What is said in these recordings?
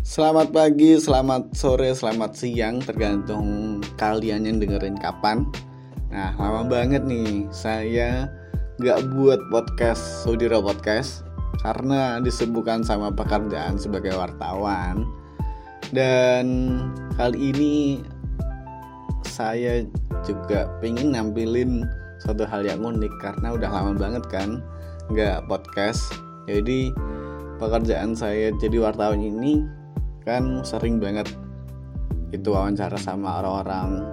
Selamat pagi, selamat sore, selamat siang Tergantung kalian yang dengerin kapan. Nah lama banget nih saya gak buat podcast Sudira Podcast Karena disebutkan sama pekerjaan sebagai wartawan. Dan kali ini saya juga pengen nampilin suatu hal yang unik Karena udah lama banget kan gak podcast. Jadi pekerjaan saya jadi wartawan ini kan sering banget itu wawancara sama orang-orang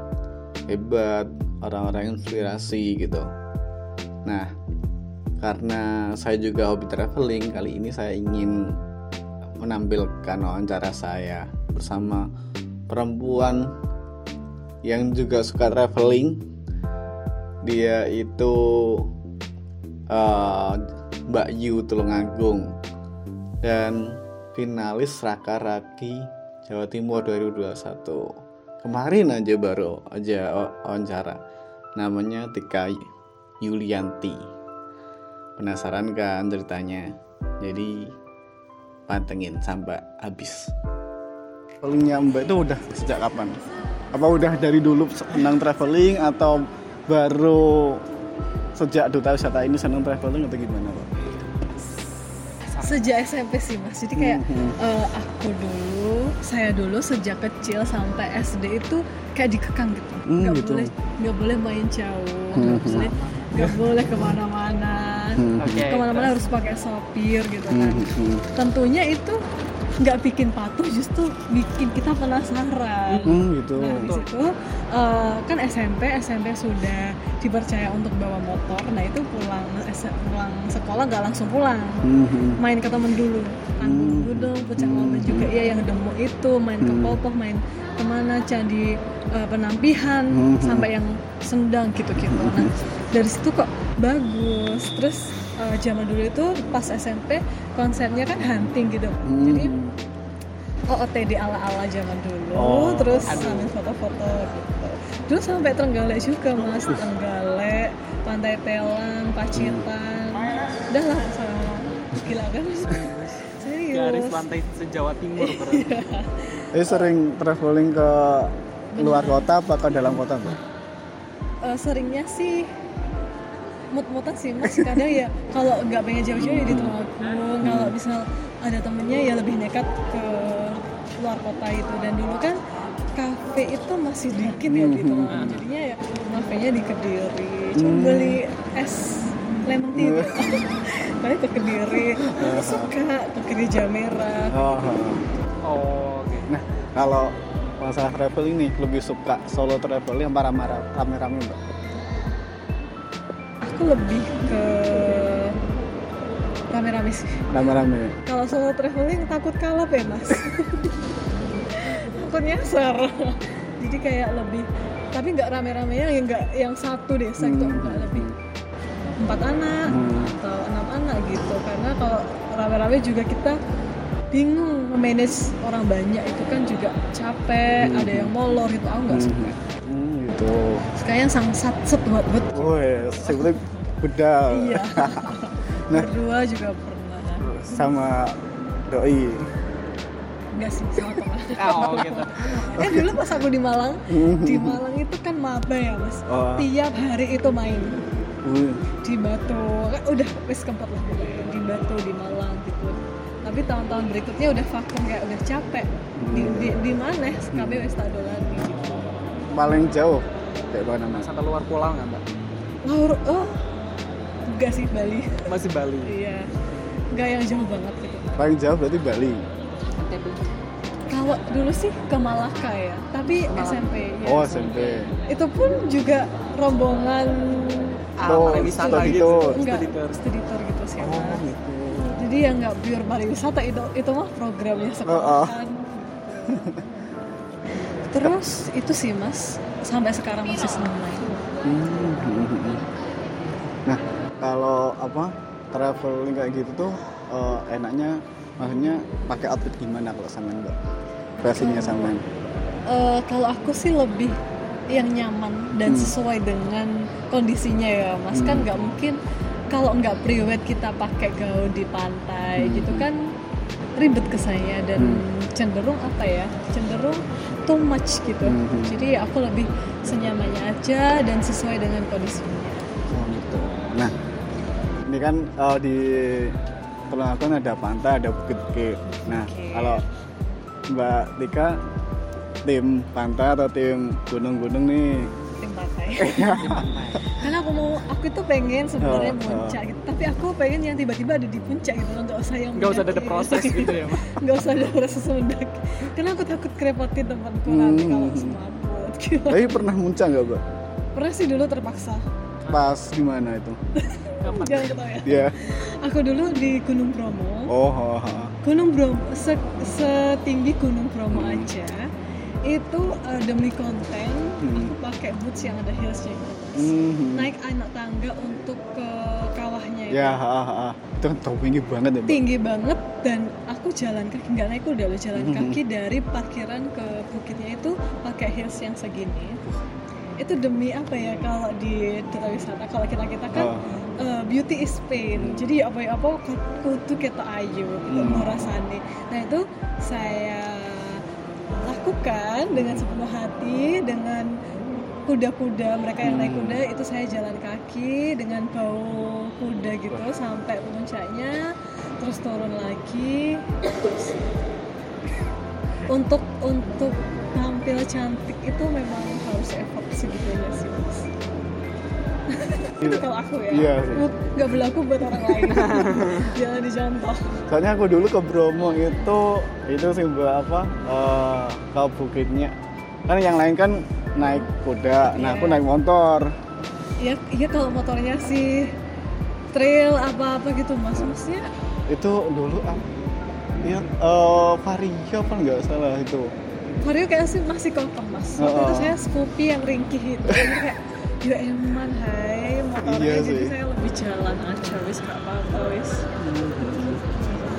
hebat, orang-orang inspirasi gitu. Nah, karena saya juga hobi traveling, kali ini saya ingin menampilkan wawancara saya bersama perempuan yang juga suka traveling. Dia itu uh, Mbak Yu Tulungagung dan finalis Raka Raki Jawa Timur 2021 kemarin aja baru aja wawancara. Namanya Tika Yulianti. Penasaran kan ceritanya? Jadi pantengin sampai habis. Travelingnya Mbak itu udah sejak kapan? Apa udah dari dulu senang traveling atau baru sejak duta wisata ini senang traveling atau gimana Pak? Sejak SMP sih mas jadi kayak hmm. uh, aku dulu saya dulu sejak kecil sampai SD itu kayak dikekang gitu Hmm, nggak gitu. boleh nggak boleh main jauh Hmm, nggak hmm. boleh nggak boleh ke mana-mana Hmm. Ke mana-mana harus pakai sopir gitu kan hmm. tentunya itu nggak bikin patuh justru bikin kita penasaran Hmm, gitu. Nah, di situ eh, kan SMP, SMP sudah dipercaya untuk bawa motor. Nah, itu pulang pulang sekolah nggak langsung pulang. Hmm, hmm. Main ke temen dulu. Tanggung Hmm. dulu dong, Hmm. Lomba juga iya yang demo itu, main ke Hmm. Popoh, main ke mana candi eh, penampihan Hmm. sampai yang sendang gitu-gitu. Nah, dari situ kok bagus. Terus eh, zaman dulu itu pas SMP konsepnya kan hunting gitu. Hmm. Jadi oh OTD ala-ala zaman dulu Oh, terus aduh. sambil foto-foto gitu dulu sampai Trenggalek juga mas Trenggalek Pantai Telang Pacitan udah lah sama gila kan serius garis pantai se-Jawa Timur berarti. Jadi sering traveling ke luar kota apa ke dalam kota, Mbak? Eh, seringnya sih mut-mutan sih mas kadang ya kalau nggak pengen jauh-jauh ya di Temanggung kalau misal ada temennya ya lebih nekat ke luar kota itu dan dulu kan kafe itu masih dikit ya gitu Hmm. jadinya ya kafenya di Kediri cuma Hmm. beli es lemon tea gitu. Paling ke Kediri aku suka ke Gereja Merah Oh. Oh, oke. Nah, kalau masalah traveling nih lebih suka solo traveling apa rame- rame-rame, Mbak? Aku lebih ke rame-rame sih Rame-rame. kalau solo traveling takut kalap ya mas takut nyasar jadi kayak lebih tapi nggak rame-rame yang nggak yang satu desa gitu Hmm. nggak lebih empat anak Hmm. atau enam anak gitu karena kalau rame-rame juga kita bingung manage orang banyak itu kan juga capek Hmm. ada yang molor itu aku nggak suka Hmm, gitu. sekarang sang sat set buat buat Woi, sebetulnya bedal. iya Nah. berdua juga pernah Sama doi. enggak sih sama teman Oh, gitu. eh dulu pas aku di Malang di Malang itu kan maba ya mas Oh. tiap hari itu main Wih, di Batu kan udah wis keempat lah pokoknya. di Batu di Malang gitu tapi tahun-tahun berikutnya udah vakum kayak udah capek di Hmm. di, di mana SKB wis tak ada lagi gitu. Paling jauh kayak mana mas? Sampai luar pulau nggak, Mbak? Laur oh enggak sih Bali Masih Bali. iya enggak yang jauh banget gitu Paling jauh berarti Bali. kalau dulu sih ke Malaka ya tapi SMP ya Oh, SMP. itu pun juga rombongan Ah, Oh, pariwisata studi gitu. enggak Studi tour. gitu sih Oh, Mas. gitu. jadi ya nggak pure pariwisata itu itu mah programnya sekolah Oh, oh. Kan. terus itu sih mas sampai sekarang masih senang main Hmm. Nah, kalau apa traveling kayak gitu tuh eh, enaknya maksudnya pakai outfit gimana kalau sama mbak? Versinya sama. Eh, kalau aku sih lebih yang nyaman dan Hmm. sesuai dengan kondisinya ya mas kan Hmm. nggak mungkin kalau nggak priwet kita pakai gaun di pantai Hmm. gitu kan ribet ke saya dan Hmm. cenderung apa ya cenderung too much gitu Mhm. jadi aku lebih senyamannya aja dan sesuai dengan kondisinya Oh gitu. Nah, ini kan eh, di Tulungagung ada pantai, ada bukit-bukit. Nah, Oke. kalau Mbak Tika tim pantai atau tim gunung-gunung nih? tim pantai aku mau aku itu pengen sebenarnya Oh, oh. puncak gitu tapi aku pengen yang tiba-tiba ada di puncak gitu nggak usah yang nggak usah ada mendaki. proses gitu ya nggak usah ada proses mendaki karena aku takut kerepotin temanku nanti Hmm. kalau semabut gitu Tapi pernah muncak nggak, Mbak? pernah sih dulu terpaksa Pas gimana itu? Jangan ketawa ya Iya. aku dulu di Gunung Bromo Oh, oh, oh. Gunung Bromo se- setinggi Gunung Bromo Hmm. aja itu eh, demi konten. Aku pakai boots yang ada heelsnya atas. Mhm. naik anak tangga untuk ke kawahnya itu Ya, ha, ha, ha. itu kan tinggi banget ya, Mbak. tinggi banget dan aku jalan kaki nggak naik kuda loh jalan Hmm. kaki dari parkiran ke bukitnya itu pakai heels yang segini itu demi apa ya kalau di duta wisata kalau kita kita kan Oh. eh, beauty is pain jadi apa ya apa kudu kita ayu gitu Hmm. merasani nah itu saya lakukan dengan sepenuh hati dengan kuda-kuda mereka yang naik Hmm. kuda itu saya jalan kaki dengan bau kuda gitu sampai puncaknya terus turun lagi. Untuk untuk tampil cantik itu memang harus effort segitunya sih mas itu kalau aku ya Iya sih. Bu- nggak berlaku buat orang lain jangan dicontoh Soalnya aku dulu ke Bromo itu itu sih mbak apa eh, ke bukitnya kan yang lain kan naik kuda, nah aku Iya. naik motor. iya iya kalau motornya sih trail apa apa gitu mas maksudnya Itu dulu apa? Ya, eh, Vario apa nggak salah itu. Mario kayak sih masih kokoh mas waktu itu Oh. saya Scoopy yang ringkih itu kayak ya eman hai. Motornya Iya jadi sih. saya lebih jalan aja wis gak apa-apa wis.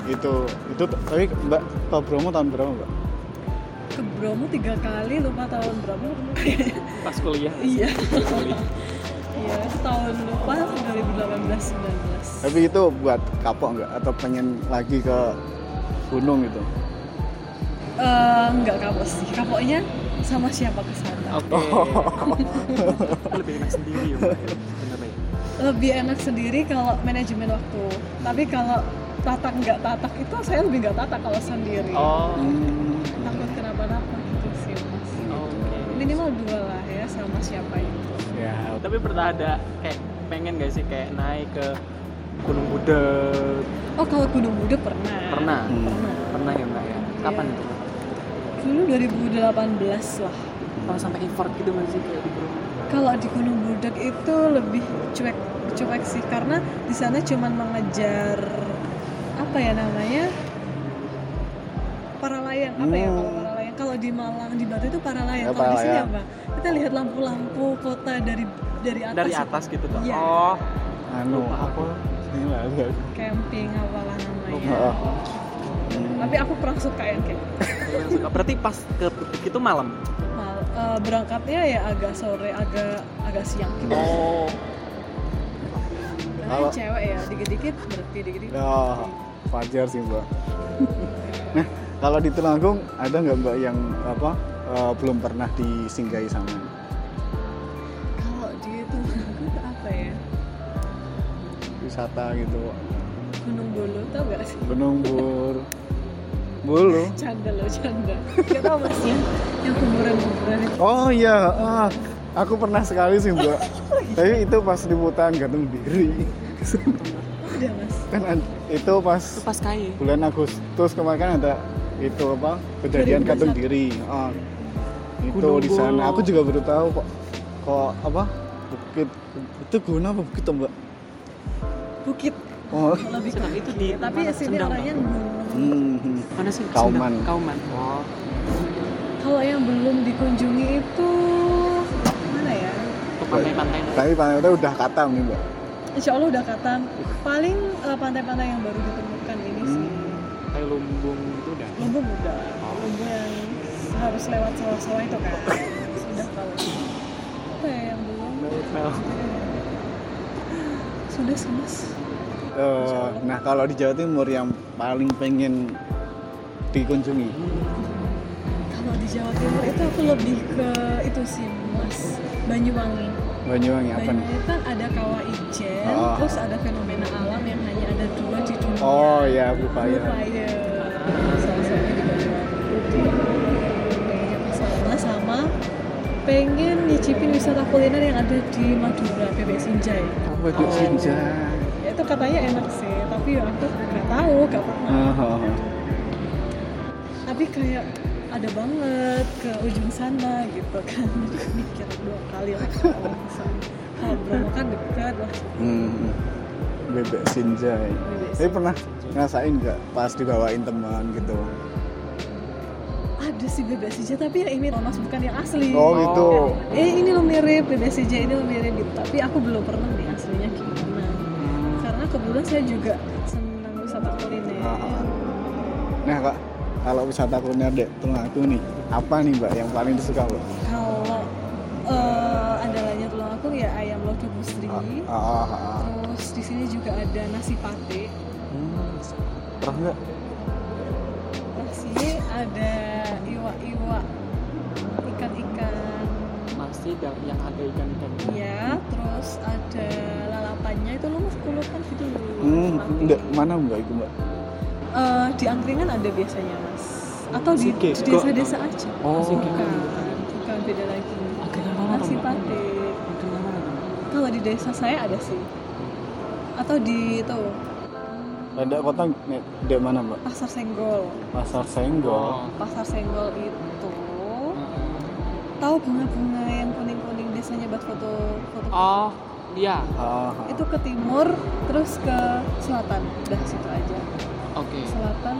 Itu itu tapi mbak ke Bromo tahun berapa mbak? ke Bromo tiga kali lupa tahun berapa. Pas kuliah. Iya. Iya tahun lupa 2018 19 Tapi itu buat kapok nggak? Atau pengen lagi ke gunung gitu? Eh, nggak kapok sih. Kapoknya sama siapa ke sana? Oke. Lebih enak sendiri ya Mbak, sebenarnya. Lebih enak sendiri kalau manajemen waktu. Tapi kalau tatak nggak tatak itu saya lebih nggak tatak kalau sendiri. Oh. Hmm. takut kenapa-napa gitu sih mas. Oke. Minimal dua lah ya sama siapa itu. Ya, tapi pernah ada kayak pengen gak sih kayak naik ke Gunung Budek oh kalau Gunung Buda pernah. Pernah. Hmm. pernah. Pernah ya mbak ya? Kapan Iya. itu dulu 2018 lah. Kalau sampai effort gitu nggak sih kayak di Bromo kalau di Gunung Budak itu lebih cuek cuek sih. Karena di sana cuman mengejar apa ya namanya para layang. Apa ya kalau Hmm. para layang? Kalau di Malang di Batu itu para layang. Ya, kalau di sini apa? Kita lihat lampu-lampu kota dari dari atas dari itu. atas gitu tuh Iya. oh. Anu apa? Camping apalah namanya. Heeh. Tapi aku kurang suka yang kayak gitu. yang suka berarti pas ke Budek itu malam Mal- eh, berangkatnya ya agak sore agak agak siang gitu oh karena cewek ya dikit-dikit berhenti dikit-dikit Ya, berhenti. wajar sih mbak. nah, kalau di Tulungagung ada nggak mbak yang apa eh, belum pernah disinggahi sama? kalau di itu apa ya wisata gitu? Gunung Bulu tau gak sih Gunung Bur, Bulu. canda loh canda gak tau mas ya yang kuburan-kuburan itu Oh iya, ah, aku pernah sekali sih mbak. Tapi itu pas liputan gantung diri. udah mas kan itu pas itu pas bulan Agustus kemarin kan ada itu apa kejadian 2021. gantung diri. Ah, itu di sana. Aku juga baru tahu kok. Kok apa bukit itu gunung apa bukit mbak? bukit Oh, lebih Senang itu di tapi mana? sini Sendang, orangnya gunung hmm, mana sih? Kauman. Sendang. Kauman. Oh. Kalau yang belum dikunjungi itu mana ya? Pantai-pantai tapi pantai udah katam nih mbak. Insya Allah udah katam. Paling eh, pantai-pantai yang baru ditemukan ini sih. Hmm. kayak lumbung gitu udah. Lumbung udah. Lumbung yang harus lewat sawah-sawah itu kan. Sudah kalau apa ya yang belum? Sudah sih mas Eh, nah kalau di Jawa Timur yang paling pengen dikunjungi? Kalau di Jawa Timur itu aku lebih ke itu sih mas. Banyuwangi. Banyuwangi apa nih? Banyuwangi kan ada kawah ijen Oh. terus ada fenomena alam yang hanya ada dua di dunia. Oh ya Blue Blue Fire Fire salah satunya di Banyuwangi. Sama pengen nyicipin wisata kuliner yang ada di Madura PBS Sinjai apa itu Sinjai Ya, itu katanya enak sih tapi ya aku nggak tahu nggak pernah Oh, oh, oh. tapi kayak ada banget ke ujung sana gitu kan mikir dua kali lah kalau Bromo kan dekat lah Hmm. Bebek Sinjai. Bebek Tapi pernah ngerasain nggak pas dibawain teman gitu? ada sih bebek CJ tapi yang ini mas bukan yang asli Oh gitu. eh ini lo mirip bebek CJ ini lo mirip gitu tapi aku belum pernah nih aslinya gimana kebetulan saya juga senang wisata kuliner Ah. Nah kak, kalau wisata kuliner dek Tulungagung nih, apa nih mbak yang paling disuka mbak? kalau eh andalanya Tulungagung ya ayam lodo busri Ah, ah, ah. terus di sini juga ada nasi pate Hmm, Pernah nggak? nasi ada iwa-iwa ikan-ikan Dan yang ada ikan-ikan. ya terus ada lalapannya itu lo kulupan gitu loh Hmm, enggak, mana mbak itu mbak? Eh, di angkringan ada biasanya mas atau di di desa-desa aja Oh. bukan bukan beda lagi mana nasi pate kalau di desa saya ada sih atau di itu Ada kota dek mana mbak? pasar senggol Pasar Senggol. Oh. pasar senggol tahu bunga-bunga yang kuning-kuning biasanya buat foto foto Oh, iya. Ah. itu ke timur terus ke selatan udah situ aja Oke. selatan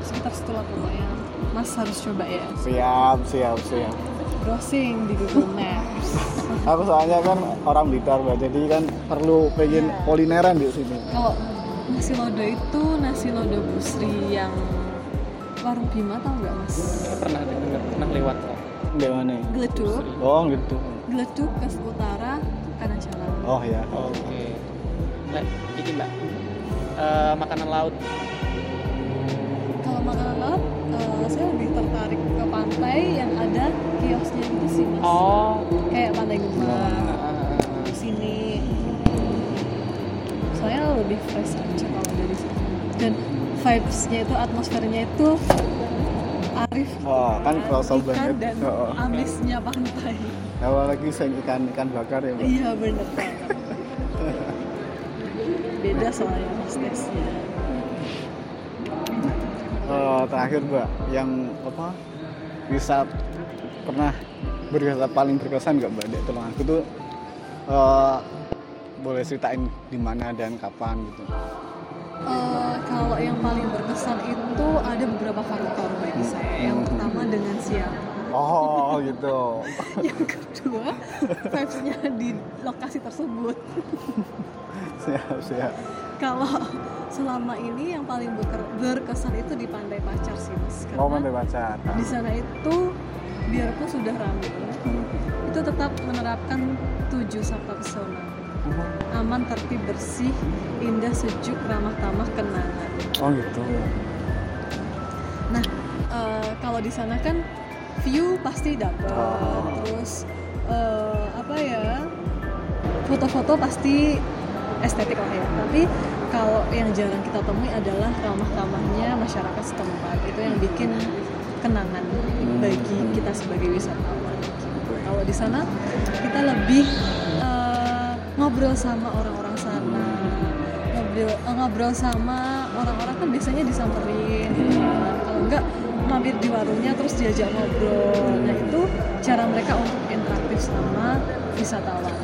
sekitar situ lah pokoknya mas harus coba ya Siap, siap, siap. browsing di Google Maps Aku soalnya kan orang Blitar mbak, jadi kan perlu pengen Iya. kulineran di sini. kalau nasi lodo itu nasi lodo busri yang warung Bima tau nggak mas Pernah dengar, pernah lewat kok. Dek mana? ya? geleduk Oh gitu. geleduk ke utara kanan jalan Oh ya. Oke. Lek, ini mbak. Eh, makanan laut. kalau makanan laut eh, saya lebih tertarik ke pantai yang ada kiosnya gitu sih mas Oh. kayak pantai Guma lebih fresh aja kalau dari sini dan vibesnya itu atmosfernya itu arif Wah, kan kerasa ikan banget. dan Oh. amisnya pantai Apalagi saya ikan ikan bakar ya mbak. iya banget beda soalnya mas tesnya Eh, terakhir mbak, yang apa? Bisa pernah berkesan paling berkesan nggak mbak dek Tulungagung itu eh, boleh ceritain di mana dan kapan gitu. Eh, kalau yang paling berkesan itu ada beberapa faktor bagi saya yang Hmm. pertama dengan siapa Oh gitu. yang kedua vibesnya di lokasi tersebut siap siap. kalau selama ini yang paling berkesan itu di Pantai Pacar sih mas Oh karena pantai pacar. di sana itu biarpun sudah ramai Hmm. itu tetap menerapkan tujuh sabta pesona aman tertib bersih indah sejuk ramah tamah kenangan. Oh gitu. nah eh, kalau di sana kan view pasti dapat Oh. terus eh, apa ya foto-foto pasti estetik lah ya. Tapi kalau yang jarang kita temui adalah ramah tamahnya masyarakat setempat. Itu yang bikin kenangan bagi kita sebagai wisatawan. Kalau di sana kita lebih eh, ngobrol sama orang-orang sana. Ngobrol eh, ngobrol sama orang-orang kan biasanya disamperin. Gitu kalau enggak mampir di warungnya terus diajak ngobrol. Nah itu cara mereka untuk interaktif sama wisatawan